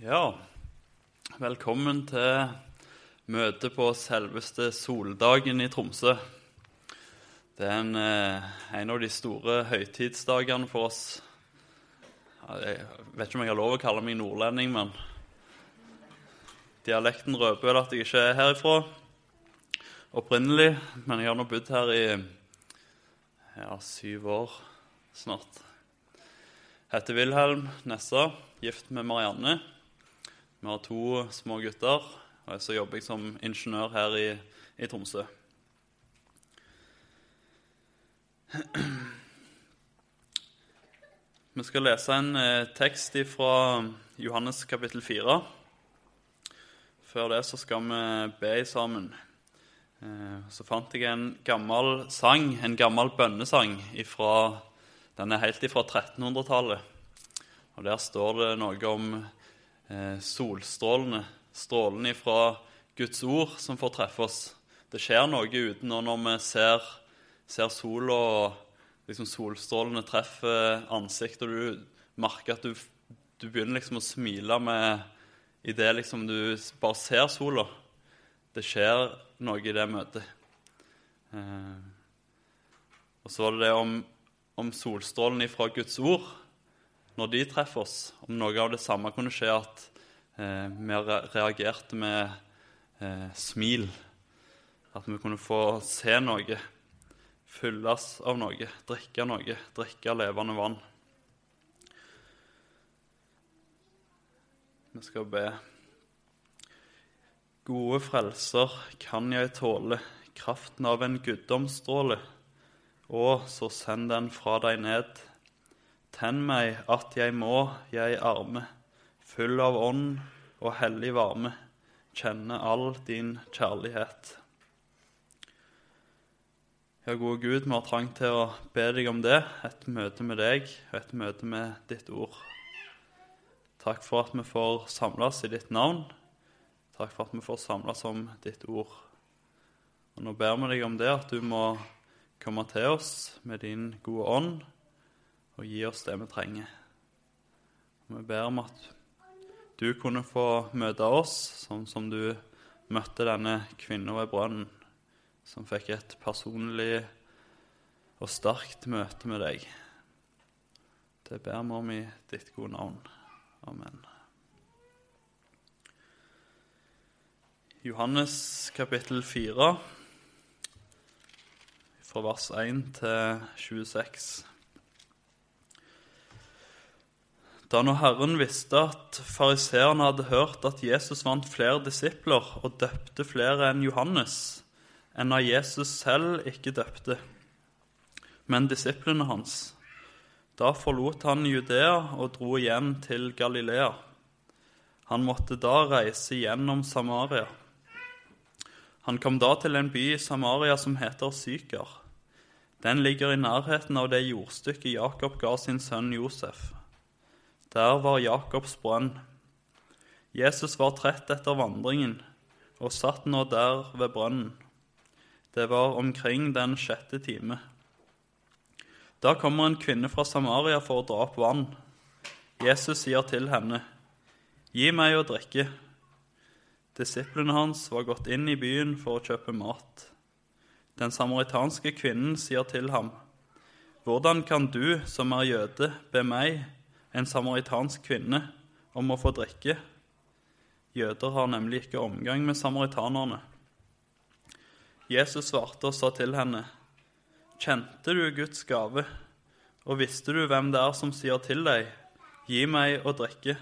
Ja, velkommen til møte på selveste soldagen i Tromsø. Det er en, eh, en av de store høytidsdagene for oss. Jeg vet ikke om jeg har lov å kalle meg nordlending, men dialekten røper vel at jeg ikke er herifra opprinnelig. Men jeg har nå bodd her i ja, syv år snart. Heter Wilhelm Nessa, gift med Marianne. Vi har to små gutter, og så jobber jeg som ingeniør her i, i Tromsø. Vi skal lese en eh, tekst fra Johannes kapittel 4. Før det så skal vi be sammen. Eh, så fant jeg en gammel sang, en gammel bønnesang ifra, Den er helt ifra 1300-tallet. Og Der står det noe om solstrålene, strålene fra Guds ord, som får treffe oss. Det skjer noe uten nå når vi ser, ser sola og liksom solstrålene treffer ansiktet, og du merker at du, du begynner liksom å smile med idet liksom du bare ser sola. Det skjer noe i det møtet. Eh, og så var det det om, om solstrålene fra Guds ord når de treffer oss, om noe av det samme kunne skje, at eh, vi reagerte med eh, smil. At vi kunne få se noe, fylles av noe, drikke noe, drikke levende vann. Vi skal be. Gode frelser, kan jeg tåle kraften av en guddomsstråle, og så send den fra deg ned. Tenn meg at jeg må, jeg arme, full av ånd og hellig varme, kjenne all din kjærlighet. Ja, gode Gud, vi har trang til å be deg om det, et møte med deg og et møte med ditt ord. Takk for at vi får samles i ditt navn. Takk for at vi får samles om ditt ord. Og Nå ber vi deg om det, at du må komme til oss med din gode ånd og gi oss det vi trenger. Og vi ber om at du kunne få møte oss sånn som du møtte denne kvinnen ved brønnen, som fikk et personlig og sterkt møte med deg. Det ber vi om i ditt gode navn. Amen. Johannes kapittel 4, fra vers 1 til 26. Da nå Herren visste at fariseerne hadde hørt at Jesus vant flere disipler og døpte flere enn Johannes, enn av Jesus selv ikke døpte, men disiplene hans, da forlot han Judea og dro igjen til Galilea. Han måtte da reise gjennom Samaria. Han kom da til en by i Samaria som heter Syker. Den ligger i nærheten av det jordstykket Jakob ga sin sønn Josef. Der var Jakobs brønn. Jesus var trett etter vandringen og satt nå der ved brønnen. Det var omkring den sjette time. Da kommer en kvinne fra Samaria for å dra opp vann. Jesus sier til henne, 'Gi meg å drikke.' Disiplene hans var gått inn i byen for å kjøpe mat. Den samaritanske kvinnen sier til ham, 'Hvordan kan du, som er jøde, be meg, en samaritansk kvinne, om å få drikke?' Jøder har nemlig ikke omgang med samaritanerne. Jesus svarte og sa til henne, 'Kjente du Guds gave, og visste du hvem det er som sier til deg:" 'Gi meg å drikke',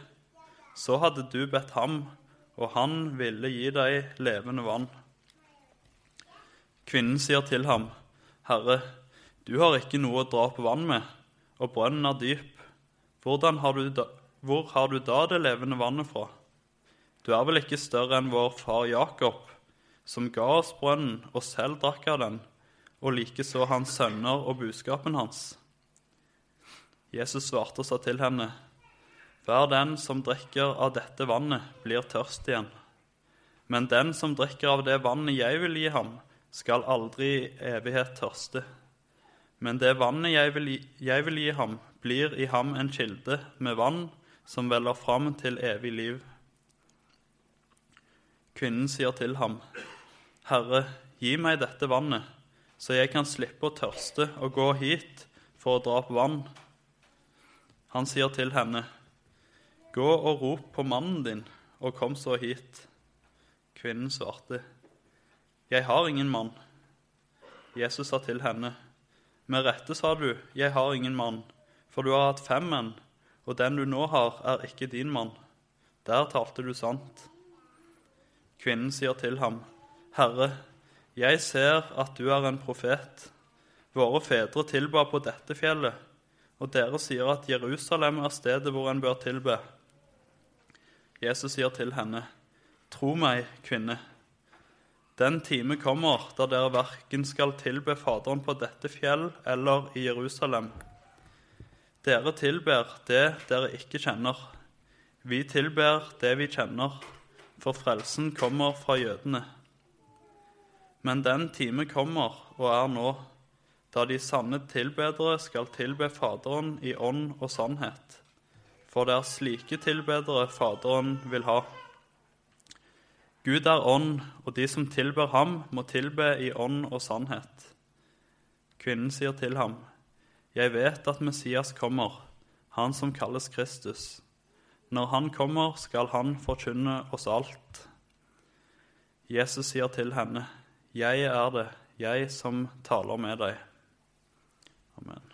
så hadde du bedt ham, og han ville gi deg levende vann. Kvinnen sier til ham, 'Herre, du har ikke noe å dra på vann med, og brønnen er dyp. Har da, hvor har du da det levende vannet fra?' Du er vel ikke større enn vår far Jakob, som ga oss brønnen og selv drakk av den, og likeså hans sønner og buskapen hans. Jesus svarte og sa til henne, Hver den som drikker av dette vannet, blir tørst igjen. Men den som drikker av det vannet jeg vil gi ham, skal aldri i evighet tørste. Men det vannet jeg vil, gi, jeg vil gi ham, blir i ham en kilde med vann som veller fram til evig liv. Kvinnen sier til ham, Herre, gi meg dette vannet, så jeg kan slippe å tørste og gå hit for å dra på vann. Han sier til henne, Gå og rop på mannen din, og kom så hit. Kvinnen svarte, Jeg har ingen mann. Jesus sa til henne, Med rette sa du, Jeg har ingen mann, for du har hatt fem menn, og den du nå har, er ikke din mann. Der talte du sant. Kvinnen sier til ham, Herre, jeg ser at du er en profet. Våre fedre tilba på dette fjellet, og dere sier at Jerusalem er stedet hvor en bør tilbe. Jesus sier til henne, Tro meg, kvinne. Den time kommer da dere verken skal tilbe Faderen på dette fjell eller i Jerusalem. Dere tilber det dere ikke kjenner. Vi tilber det vi kjenner, for frelsen kommer fra jødene. Men den time kommer, og er nå, da de sanne tilbedere skal tilbe Faderen i ånd og sannhet. For det er slike tilbedere Faderen vil ha. Gud er ånd, og de som tilber ham, må tilbe i ånd og sannhet. Kvinnen sier til ham, Jeg vet at Messias kommer, han som kalles Kristus. Når han kommer, skal han forkynne oss alt. Jesus sier til henne, Jeg er det, jeg som taler med deg. Amen.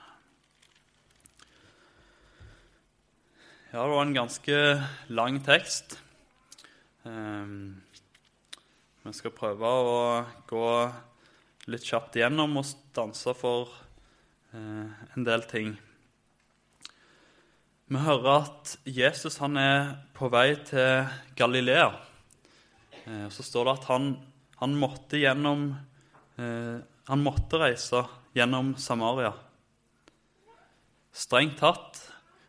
Ja, det var en ganske lang tekst. Um, vi skal prøve å gå litt kjapt gjennom og stanse for en del ting. Vi hører at Jesus han er på vei til Galilea. Eh, så står det at han, han måtte gjennom eh, Han måtte reise gjennom Samaria. Strengt tatt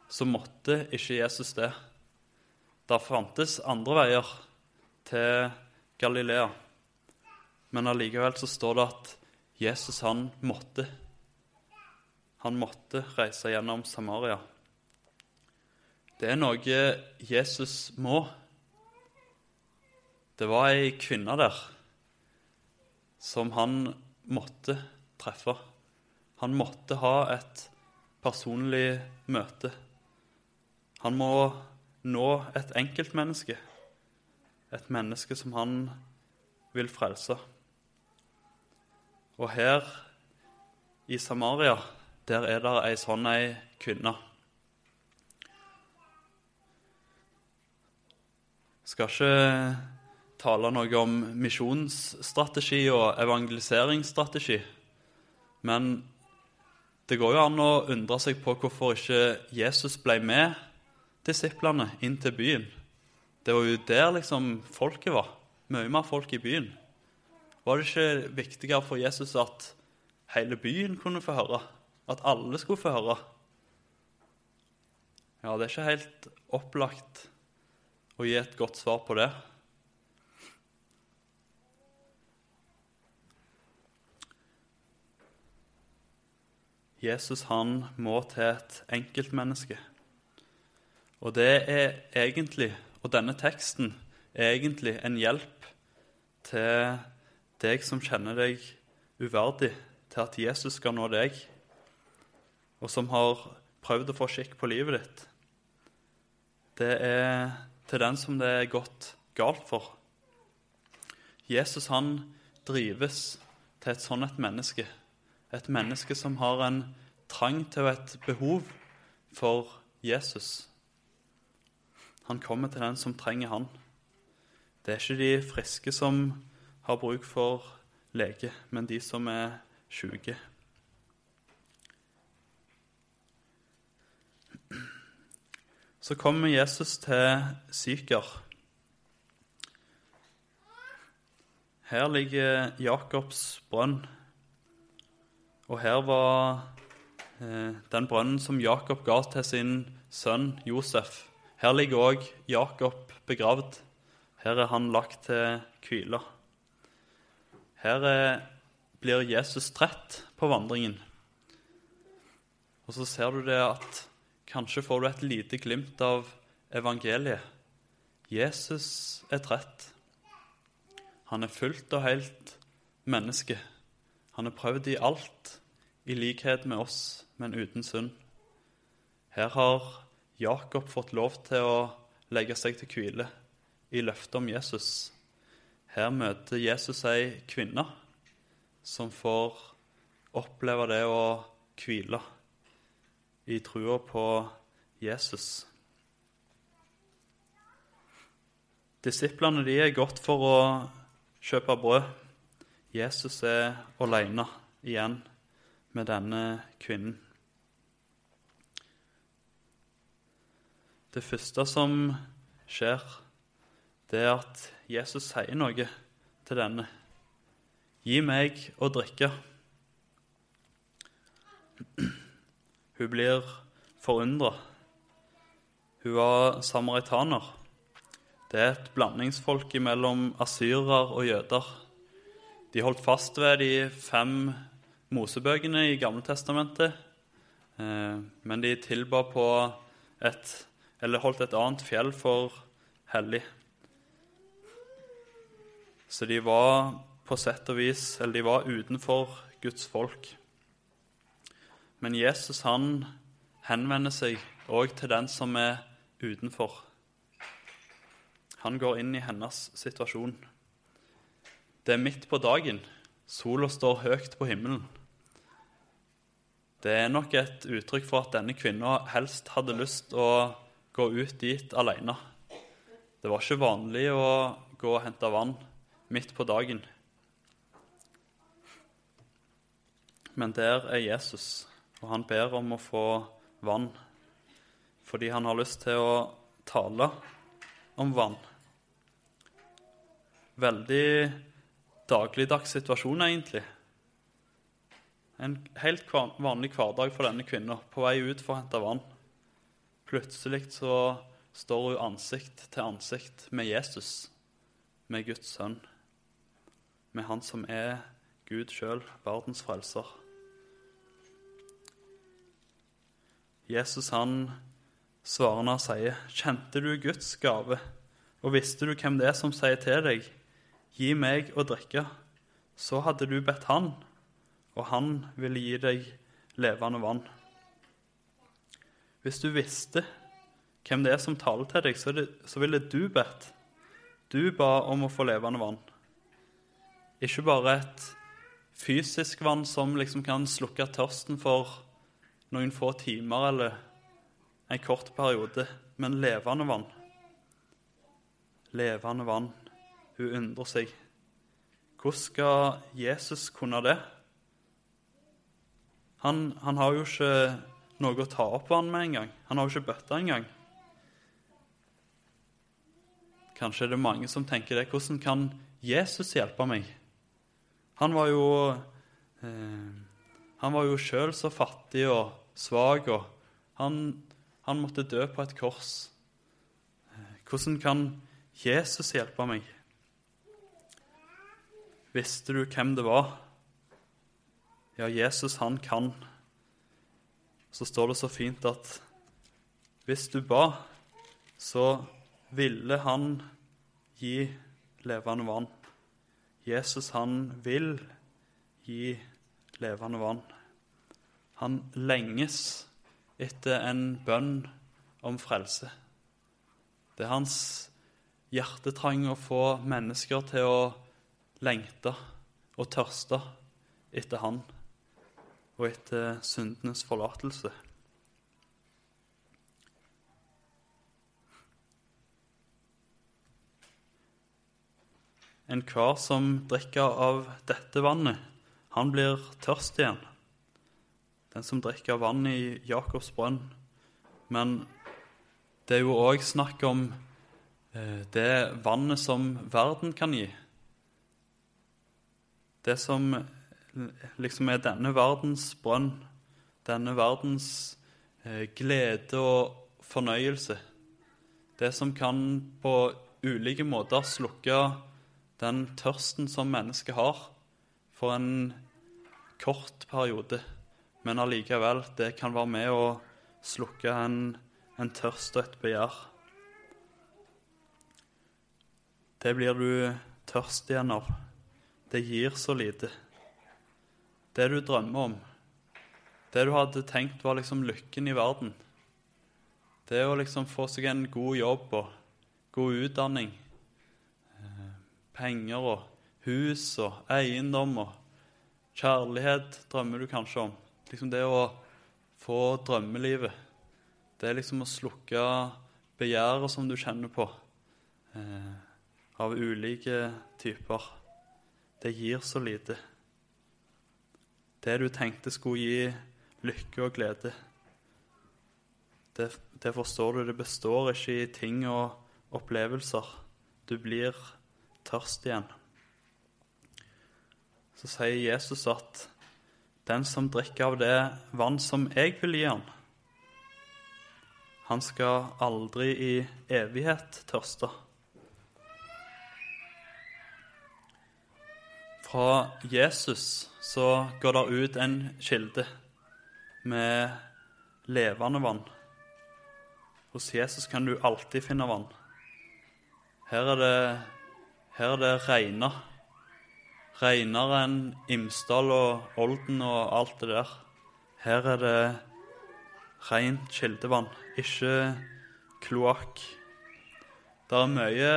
så måtte ikke Jesus det. Det fantes andre veier til Galilea. Men allikevel så står det at Jesus han måtte. Han måtte reise gjennom Samaria. Det er noe Jesus må. Det var ei kvinne der som han måtte treffe. Han måtte ha et personlig møte. Han må nå et enkeltmenneske, et menneske som han vil frelse. Og her i Samaria, der er det ei sånn ei kvinne. skal ikke tale noe om misjonsstrategi og evangeliseringsstrategi. Men det går jo an å undre seg på hvorfor ikke Jesus ble med disiplene inn til byen. Det var jo der liksom folket var. Mye mer folk i byen. Var det ikke viktigere for Jesus at hele byen kunne få høre? At alle skulle få høre? Ja, det er ikke helt opplagt å gi et godt svar på det. Jesus han må til et enkeltmenneske. Og det er egentlig, og denne teksten er egentlig en hjelp til deg som kjenner deg uverdig, til at Jesus skal nå deg, og som har prøvd å få skikk på livet ditt. Det er til den som det er gått galt for. Jesus han drives til et sånn et menneske. Et menneske som har en trang til et behov for Jesus. Han kommer til den som trenger han. Det er ikke de friske som har bruk for lege, men de som er syke. Så kommer Jesus til Syker. Her ligger Jakobs brønn. Og her var eh, den brønnen som Jakob ga til sin sønn Josef. Her ligger òg Jakob begravd. Her er han lagt til hvile. Her er, blir Jesus trett på vandringen. Og så ser du det at Kanskje får du et lite glimt av evangeliet. Jesus er trett. Han er fullt og helt menneske. Han er prøvd i alt, i likhet med oss, men uten synd. Her har Jakob fått lov til å legge seg til hvile i løftet om Jesus. Her møter Jesus ei kvinne som får oppleve det å hvile i trua på Jesus. Disiplene de er gått for å kjøpe brød. Jesus er alene igjen med denne kvinnen. Det første som skjer, det er at Jesus sier noe til denne. Gi meg å drikke. Hun blir forundra. Hun var samaritaner. Det er et blandingsfolk mellom asyrer og jøder. De holdt fast ved de fem mosebøkene i Gammeltestamentet, eh, men de tilba på et Eller holdt et annet fjell for hellig. Så de var på sett og vis Eller de var utenfor Guds folk. Men Jesus han henvender seg òg til den som er utenfor. Han går inn i hennes situasjon. Det er midt på dagen. Sola står høyt på himmelen. Det er nok et uttrykk for at denne kvinna helst hadde lyst å gå ut dit alene. Det var ikke vanlig å gå og hente vann midt på dagen. Men der er Jesus, og han ber om å få vann fordi han har lyst til å tale om vann. Veldig dagligdags situasjon, egentlig. En helt vanlig hverdag for denne kvinna på vei ut for å hente vann. Plutselig så står hun ansikt til ansikt med Jesus, med Guds sønn, med han som er Gud sjøl, verdens frelser. Jesus han svarer når han sier, 'Kjente du Guds gave, og visste du hvem det er som sier til deg:" Gi meg å drikke, så hadde du bedt Han, og Han ville gi deg levende vann. Hvis du visste hvem det er som taler til deg, så, så ville du bedt. Du ba om å få levende vann. Ikke bare et fysisk vann som liksom kan slukke tørsten for noen få timer eller en kort periode, men levende vann. Levende vann. Hun undrer seg. Hvordan skal Jesus kunne det? Han, han har jo ikke noe å ta opp vann med engang. Han har jo ikke bøtte engang. Kanskje det er mange som tenker det. Hvordan kan Jesus hjelpe meg? Han var jo eh, Han var jo sjøl så fattig og svak, og han han måtte dø på et kors. Hvordan kan Jesus hjelpe meg? Visste du hvem det var? Ja, Jesus, han kan. Så står det så fint at hvis du ba, så ville han gi levende vann. Jesus, han vil gi levende vann. Han lenges etter en bønn om frelse. Det er hans hjertetrang å få mennesker til å lengte og tørste etter Han og etter syndenes forlatelse. Enhver som drikker av dette vannet, han blir tørst igjen den som drikker vann i Jakobs brønn. Men det er jo òg snakk om eh, det vannet som verden kan gi. Det som liksom er denne verdens brønn, denne verdens eh, glede og fornøyelse. Det som kan på ulike måter slukke den tørsten som mennesket har, for en kort periode men allikevel, det kan være med å slukke en, en tørst og et begjær. det blir du tørst igjen av. Det gir så lite. Det du drømmer om, det du hadde tenkt var liksom lykken i verden, det å liksom få seg en god jobb og god utdanning, eh, penger og hus og eiendom og kjærlighet drømmer du kanskje om. Liksom det å få drømmelivet. Det er liksom å slukke begjæret som du kjenner på, eh, av ulike typer. Det gir så lite. Det du tenkte skulle gi lykke og glede, det, det forstår du, det består ikke i ting og opplevelser. Du blir tørst igjen. Så sier Jesus at den som drikker av det vann som jeg vil gi han, han skal aldri i evighet tørste. Fra Jesus så går det ut en kilde med levende vann. Hos Jesus kan du alltid finne vann. Her er det, her er det regna. Reinere enn Imsdal og Olden og alt det der. Her er det rent kildevann, ikke kloakk. Det er mye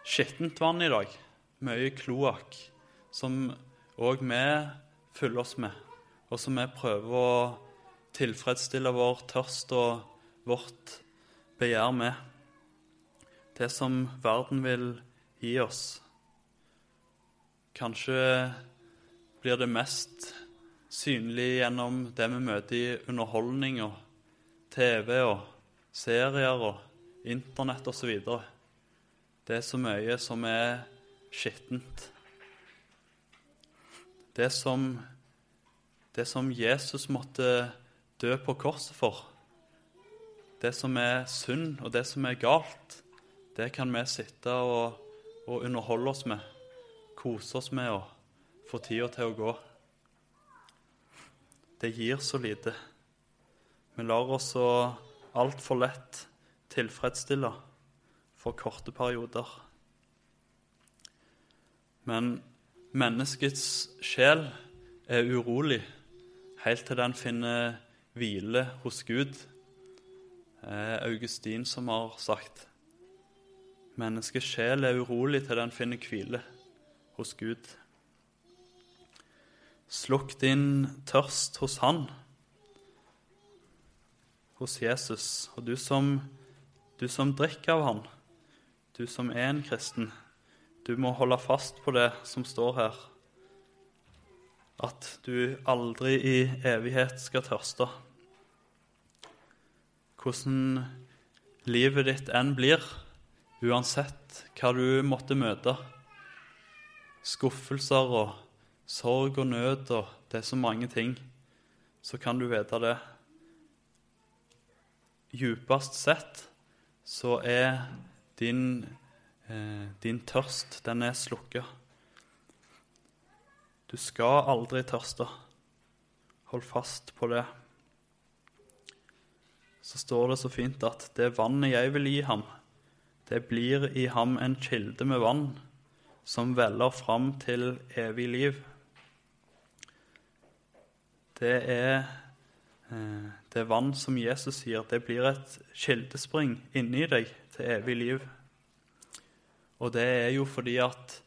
skittent vann i dag, mye kloakk, som òg vi fyller oss med, og som vi prøver å tilfredsstille vår tørst og vårt begjær med. Det som verden vil gi oss. Kanskje blir det mest synlig gjennom det vi møter i underholdning og TV og serier og Internett osv. Det er så mye som er skittent. Det som, det som Jesus måtte dø på korset for, det som er synd og det som er galt, det kan vi sitte og, og underholde oss med, kose oss med å få tida til å gå. Det gir så lite. Vi lar oss så altfor lett tilfredsstille for korte perioder. Men menneskets sjel er urolig helt til den finner hvile hos Gud. Det er Augustin som har sagt. Menneskets sjel er urolig til den finner hvile hos Gud. Slukk din tørst hos Han, hos Jesus. Og du som, du som drikker av Han, du som er en kristen, du må holde fast på det som står her. At du aldri i evighet skal tørste. Hvordan livet ditt enn blir, uansett hva du måtte møte. Skuffelser og sorg og nød og det er så mange ting, så kan du vite det. Djupest sett så er din, eh, din tørst, den er slukka. Du skal aldri tørste. Hold fast på det. Så står det så fint at det vannet jeg vil gi ham, det blir i ham en kilde med vann som veller fram til evig liv det er eh, det vann som Jesus sier, det blir et kildespring inni deg til evig liv. Og det er jo fordi at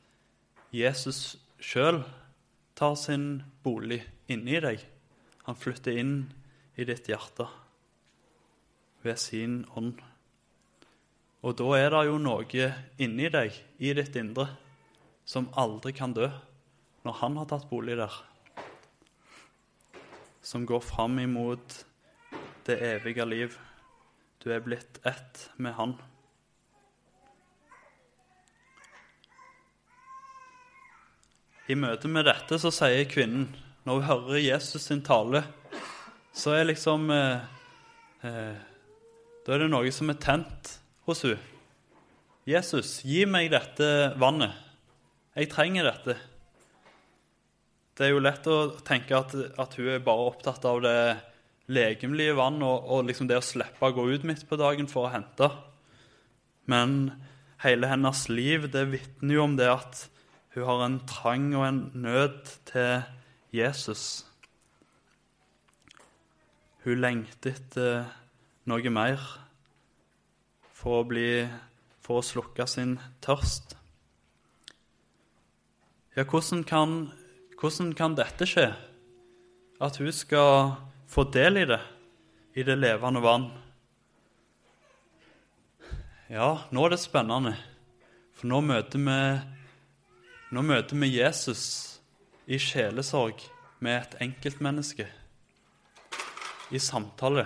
Jesus sjøl tar sin bolig inni deg. Han flytter inn i ditt hjerte ved sin ånd. Og da er det jo noe inni deg, i ditt indre, som aldri kan dø når han har tatt bolig der som går fram imot det evige liv. Du er blitt ett med Han. I møte med dette så sier kvinnen, når hun hører Jesus sin tale, så er liksom eh, eh, Da er det noe som er tent hos hun. Jesus, gi meg dette vannet. Jeg trenger dette. Det er jo lett å tenke at, at hun er bare opptatt av det legemlige vann og, og liksom det å slippe å gå ut midt på dagen for å hente. Men hele hennes liv, det vitner jo om det at hun har en trang og en nød til Jesus. Hun lengter etter noe mer for å, bli, for å slukke sin tørst. Ja, hvordan kan, hvordan kan dette skje? At hun skal få del i det, i det levende vann? Ja, nå er det spennende, for nå møter vi, nå møter vi Jesus i sjelesorg med et enkeltmenneske. I samtale.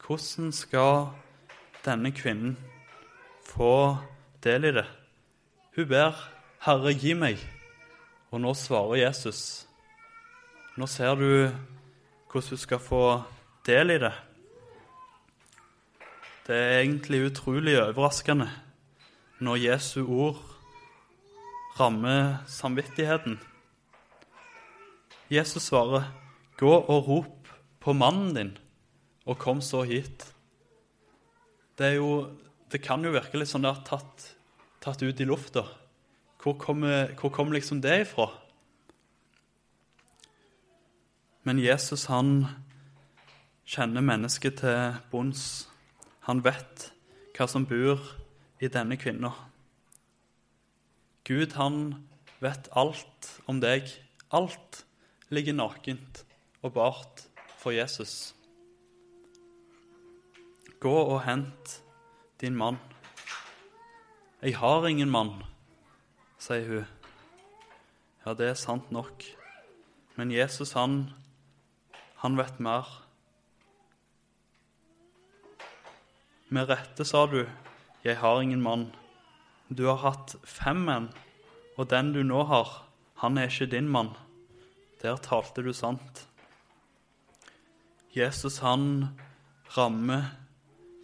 Hvordan skal denne kvinnen få del i det? Hun ber 'Herre, gi meg', og nå svarer Jesus. Nå ser du hvordan du skal få del i det. Det er egentlig utrolig overraskende når Jesu ord rammer samvittigheten. Jesus svarer, 'Gå og rop på mannen din, og kom så hit.' Det, jo, det kan jo virke litt sånn det er tatt, tatt ut i lufta. Hvor kommer kom liksom det ifra? Men Jesus han kjenner mennesket til bunns. Han vet hva som bor i denne kvinna. Gud, han vet alt om deg. Alt ligger nakent og bart for Jesus. Gå og hent din mann. Jeg har ingen mann, sier hun. Ja, det er sant nok. Men Jesus, han, han vet mer. Med rette sa du, jeg har ingen mann. Du har hatt fem menn, og den du nå har, han er ikke din mann. Der talte du sant. Jesus, han rammer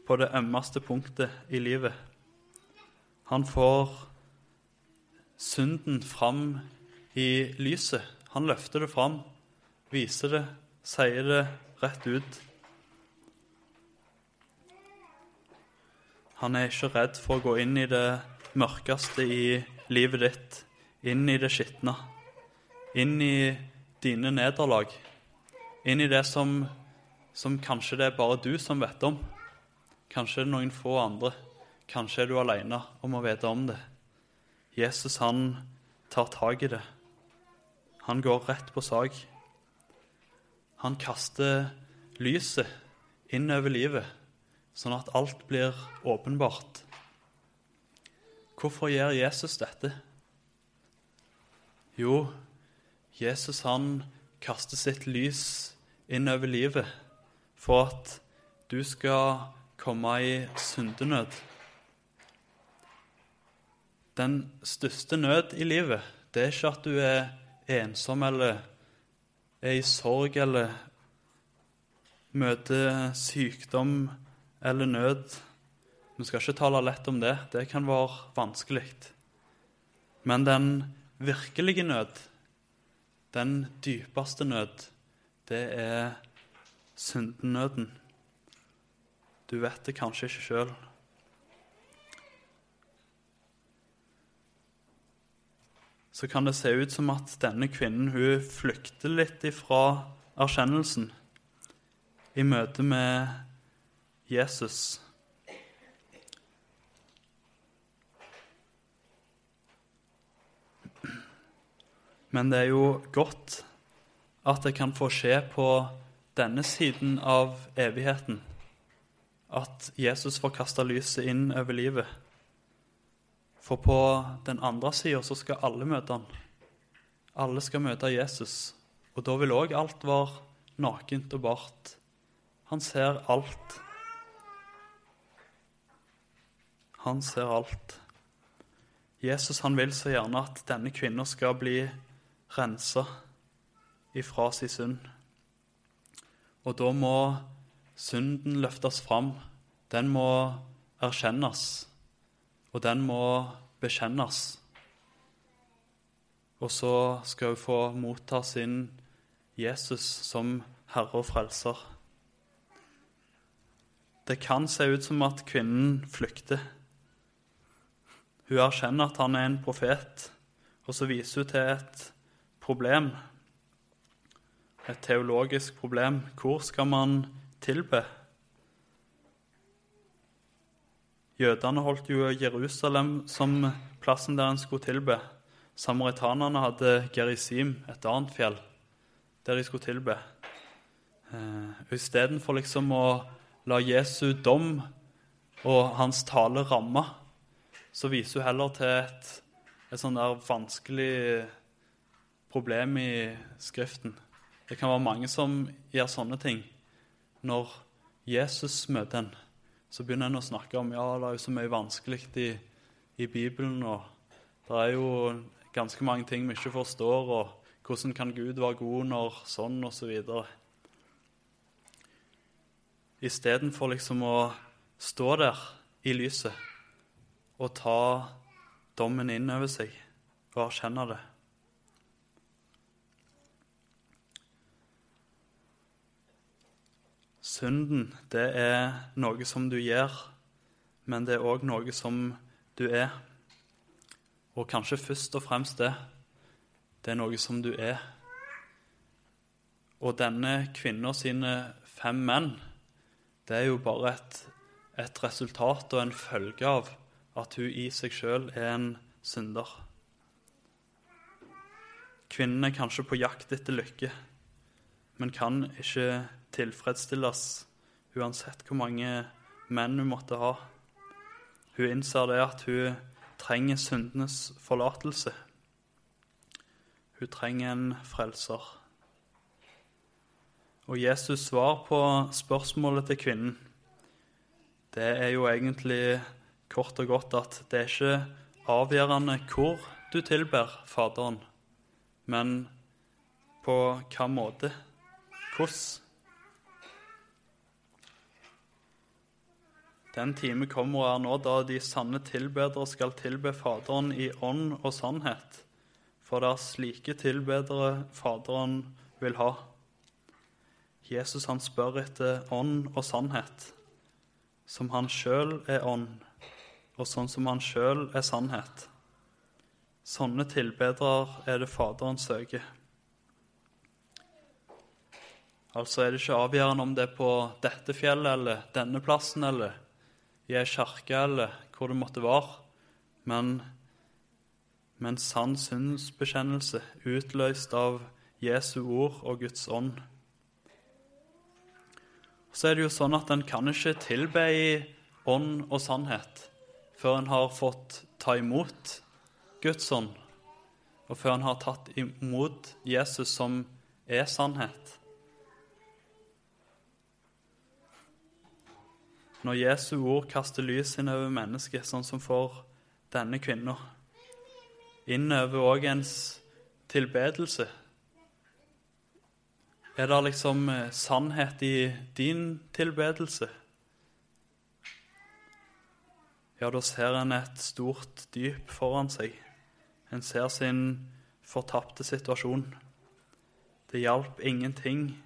på det ømmeste punktet i livet. Han får synden fram i lyset. Han løfter det fram, viser det, sier det rett ut. Han er ikke redd for å gå inn i det mørkeste i livet ditt, inn i det skitne, inn i dine nederlag, inn i det som, som kanskje det er bare du som vet om. Kanskje det er noen få andre. Kanskje er du alene om å vite om det. Jesus han tar tak i det. Han går rett på sak. Han kaster lyset inn over livet sånn at alt blir åpenbart. Hvorfor gjør Jesus dette? Jo, Jesus han kaster sitt lys inn over livet for at du skal komme i syndenød. Den største nød i livet, det er ikke at du er ensom eller er i sorg eller møter sykdom eller nød. Vi skal ikke tale lett om det. Det kan være vanskelig. Men den virkelige nød, den dypeste nød, det er syndenøden. Du vet det kanskje ikke sjøl. Så kan det se ut som at denne kvinnen hun flykter litt ifra erkjennelsen i møte med Jesus. Men det er jo godt at det kan få skje på denne siden av evigheten. At Jesus får kasta lyset inn over livet. For på den andre sida så skal alle møte han. Alle skal møte Jesus. Og da vil òg alt være nakent og bart. Han ser alt. Han ser alt. Jesus han vil så gjerne at denne kvinnen skal bli rensa ifra sin synd. Og da må synden løftes fram. Den må erkjennes, og den må bekjennes. Og så skal hun få motta sin Jesus som Herre og Frelser. Det kan se ut som at kvinnen flykter. Hun erkjenner at han er en profet, og så viser hun til et problem. Et teologisk problem. Hvor skal man tilbe? Jødene holdt jo Jerusalem som plassen der en skulle tilbe. Samaritanerne hadde Gerizim, et annet fjell, der de skulle tilbe. Eh, Istedenfor liksom å la Jesu dom og hans tale ramme, så viser hun heller til et, et sånn der vanskelig problem i Skriften. Det kan være mange som gjør sånne ting. Når Jesus møter en, så begynner en å snakke om ja, det er jo så mye vanskelig i, i Bibelen. og Det er jo ganske mange ting vi ikke forstår. og Hvordan kan Gud være god når sånn, osv. Istedenfor liksom å stå der i lyset og ta dommen inn over seg og erkjenne det. Synden, det er noe som du gjør, men det er òg noe som du er. Og kanskje først og fremst det. Det er noe som du er. Og denne kvinna sine fem menn, det er jo bare et et resultat og en følge av at hun i seg sjøl er en synder. Kvinnen er kanskje på jakt etter lykke, men kan ikke tilfredsstilles uansett hvor mange menn hun måtte ha. Hun innser det at hun trenger syndenes forlatelse. Hun trenger en frelser. Og Jesus svar på spørsmålet til kvinnen det er jo egentlig kort og godt at det er ikke avgjørende hvor du tilber Faderen, men på hva måte, hvordan. Den time kommer og er nå da de sanne tilbedere skal tilbe Faderen i ånd og sannhet, for det er slike tilbedere Faderen vil ha. Jesus han spør etter ånd og sannhet som han sjøl er ånd, og sånn som han sjøl er sannhet. Sånne tilbedere er det Faderen søker. Altså er det ikke avgjørende om det er på dette fjellet eller denne plassen eller i ei kirke eller hvor det måtte være, men, men sann synsbekjennelse utløst av Jesu ord og Guds ånd så er det jo sånn at en kan ikke tilbe i ånd og sannhet før en har fått ta imot Guds ånd, og før en har tatt imot Jesus, som er sannhet. Når Jesu ord kaster lys inn over mennesket, sånn som for denne kvinna, innover òg ens tilbedelse, er det liksom eh, sannhet i din tilbedelse? Ja, da ser en et stort dyp foran seg. En ser sin fortapte situasjon. Det hjalp ingenting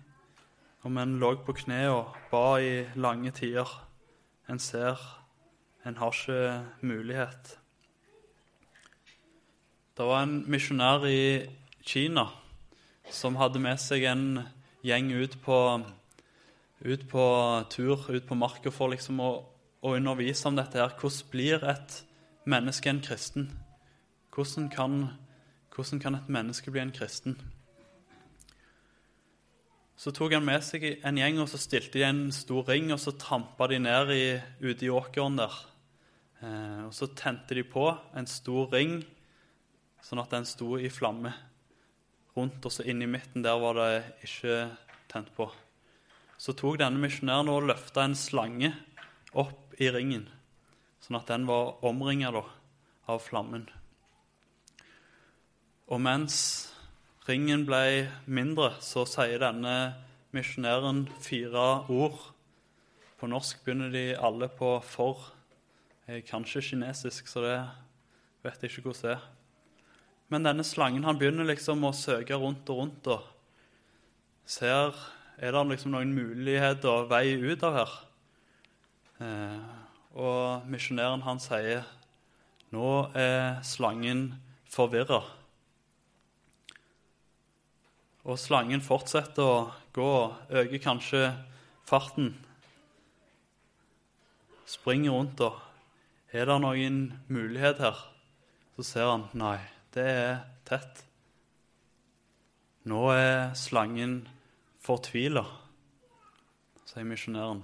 om en lå på kne og ba i lange tider. En ser en har ikke mulighet. Det var en misjonær i Kina som hadde med seg en gjeng ut på, ut på tur, ut på marka for liksom å, å, undervise om dette her. Hvordan blir et menneske en kristen? Hvordan kan, hvordan kan et menneske bli en kristen? Så tok han med seg en gjeng, og så stilte de en stor ring, og så trampa de ned i, ute i åkeren der. Eh, og så tente de på en stor ring, sånn at den sto i flamme rundt, og så inne i midten der var det ikke tent på. Så tok denne misjonæren og løfta en slange opp i ringen, sånn at den var omringa av flammen. Og mens ringen ble mindre, så sier denne misjonæren fire ord. På norsk begynner de alle på 'for'. Jeg kan ikke kinesisk, så det vet jeg ikke hvordan det er. Men denne slangen han begynner liksom å søke rundt og rundt og ser er det liksom noen muligheter og vei ut av her. Eh, og misjonæren han sier Nå er slangen forvirra. Og slangen fortsetter å gå, øker kanskje farten. Springer rundt og Er det noen mulighet her? Så ser han nei, det er tett. Nå er slangen fortvila, sier misjonæren.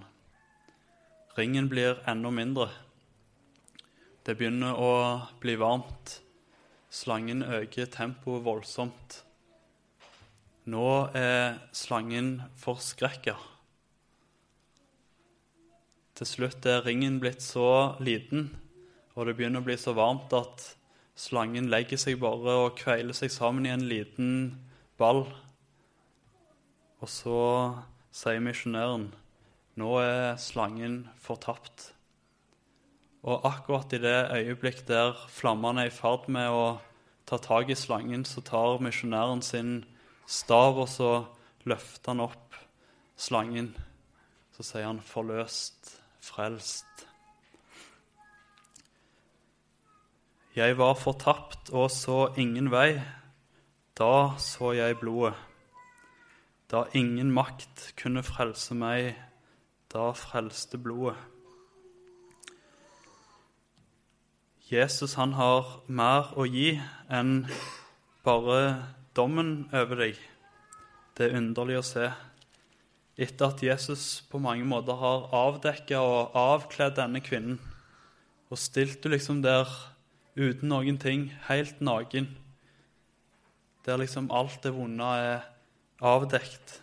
Ringen blir enda mindre. Det begynner å bli varmt. Slangen øker tempoet voldsomt. Nå er slangen forskrekka. Til slutt er ringen blitt så liten, og det begynner å bli så varmt at slangen legger seg bare og kveiler seg sammen i en liten ball. Og så sier misjonæren nå er slangen fortapt. Og akkurat i det øyeblikk der flammene er i ferd med å ta tak i slangen, så tar misjonæren sin stav, og så løfter han opp slangen. Så sier han 'forløst' frelst. Jeg var fortapt og så ingen vei. Da så jeg blodet. Da ingen makt kunne frelse meg, da frelste blodet. Jesus han har mer å gi enn bare dommen over deg. Det er underlig å se etter at Jesus på mange måter har avdekka og avkledd denne kvinnen, og stilt du liksom der uten noen ting, helt naken, der liksom alt det vonde er avdekt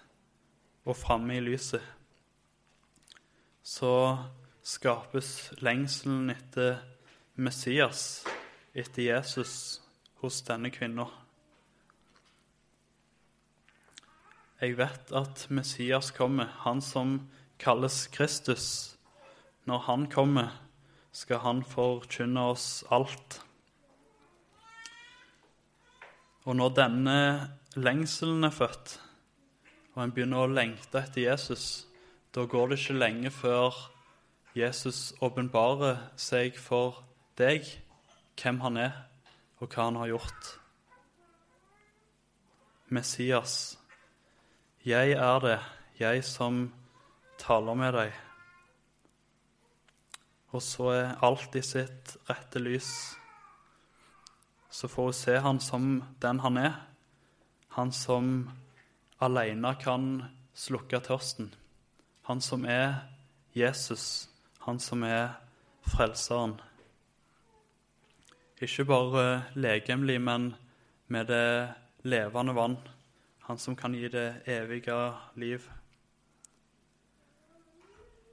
og framme i lyset, så skapes lengselen etter Messias, etter Jesus, hos denne kvinna. Jeg vet at Messias kommer, han som kalles Kristus. Når han kommer, skal han forkynne oss alt. Og når denne lengselen er født, og en begynner å lengte etter Jesus, da går det ikke lenge før Jesus åpenbarer seg for deg, hvem han er, og hva han har gjort. Messias 'Jeg er det, jeg som taler med deg'. Og så er alt i sitt rette lys. Så får hun se han som den han er, han som alene kan slukke tørsten. Han som er Jesus, han som er frelseren. Ikke bare legemlig, men med det levende vann han som kan gi det evige liv.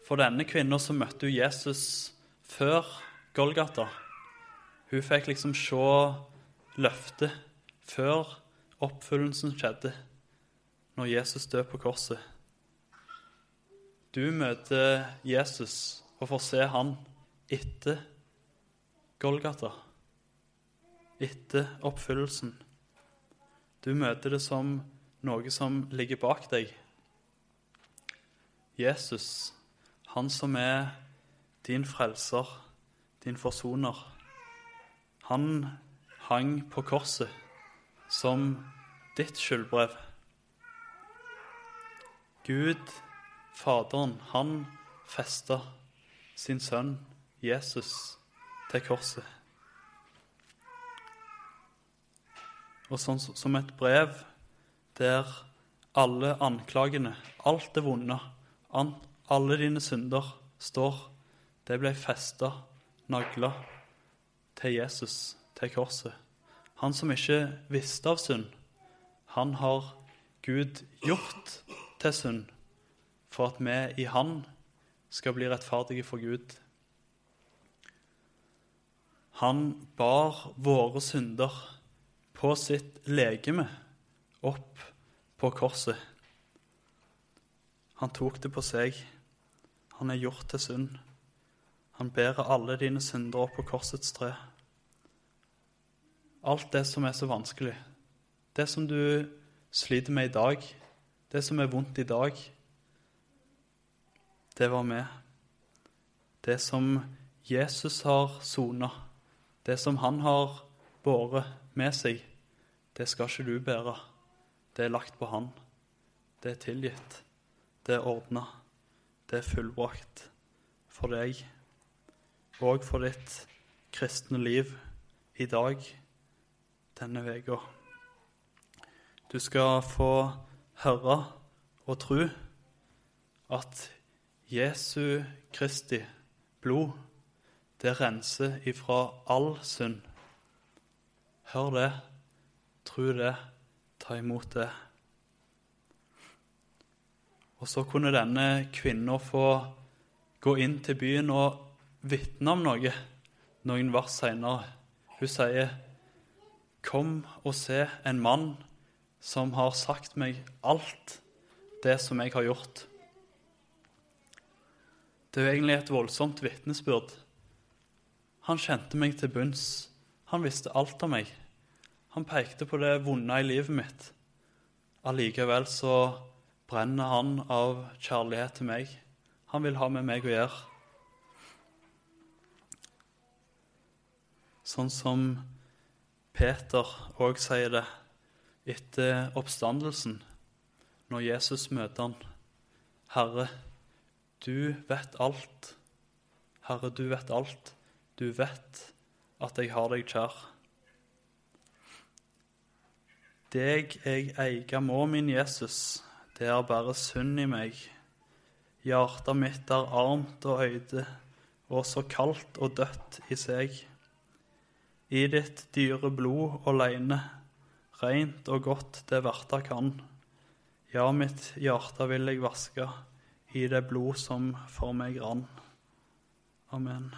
For denne kvinna så møtte hun Jesus før Golgata. Hun fikk liksom se løftet før oppfyllelsen skjedde, når Jesus døde på korset. Du møter Jesus og får se han etter Golgata, etter oppfyllelsen. Du møter det som noe som ligger bak deg. Jesus, han som er din frelser, din forsoner, han hang på korset som ditt skyldbrev. Gud, Faderen, han festa sin sønn Jesus til korset. Og sånn som et brev der alle anklagene, alt det vonde, alle dine synder står, det ble festa, nagla, til Jesus, til korset. Han som ikke visste av synd, han har Gud gjort til synd for at vi i Han skal bli rettferdige for Gud. Han bar våre synder på sitt legeme opp på korset. Han tok det på seg. Han er gjort til synd. Han bærer alle dine synder opp på korsets tre. Alt det som er så vanskelig, det som du sliter med i dag, det som er vondt i dag, det var med. Det som Jesus har sona, Det som han har båret med seg, det skal ikke du bære. Det er lagt på han. Det er tilgitt. Det er ordna. Det er fullbrakt for deg og for ditt kristne liv i dag, denne uka. Du skal få høre og tro at Jesu Kristi blod, det renser ifra all synd. Hør det, tro det, ta imot det. Og så kunne denne kvinna få gå inn til byen og vitne om noe noen vers seinere. Hun sier, 'Kom og se en mann som har sagt meg alt det som jeg har gjort'. Det er jo egentlig et voldsomt vitnesbyrd. Han kjente meg til bunns. Han visste alt om meg. Han pekte på det vonde i livet mitt. Allikevel så brenner han av kjærlighet til meg. Han vil ha med meg å gjøre. Sånn som Peter òg sier det etter oppstandelsen, når Jesus møter han. Herre, du vet alt. Herre, du vet alt. Du vet at jeg har deg kjær. Deg jeg eier må, min Jesus, det er bare synd i meg. Hjertet mitt er armt og øyde, og så kaldt og dødt i seg i ditt dyre blod åleine, reint og godt det verta kan. Ja, mitt hjerte vil jeg vaske i det blod som for meg rann. Amen.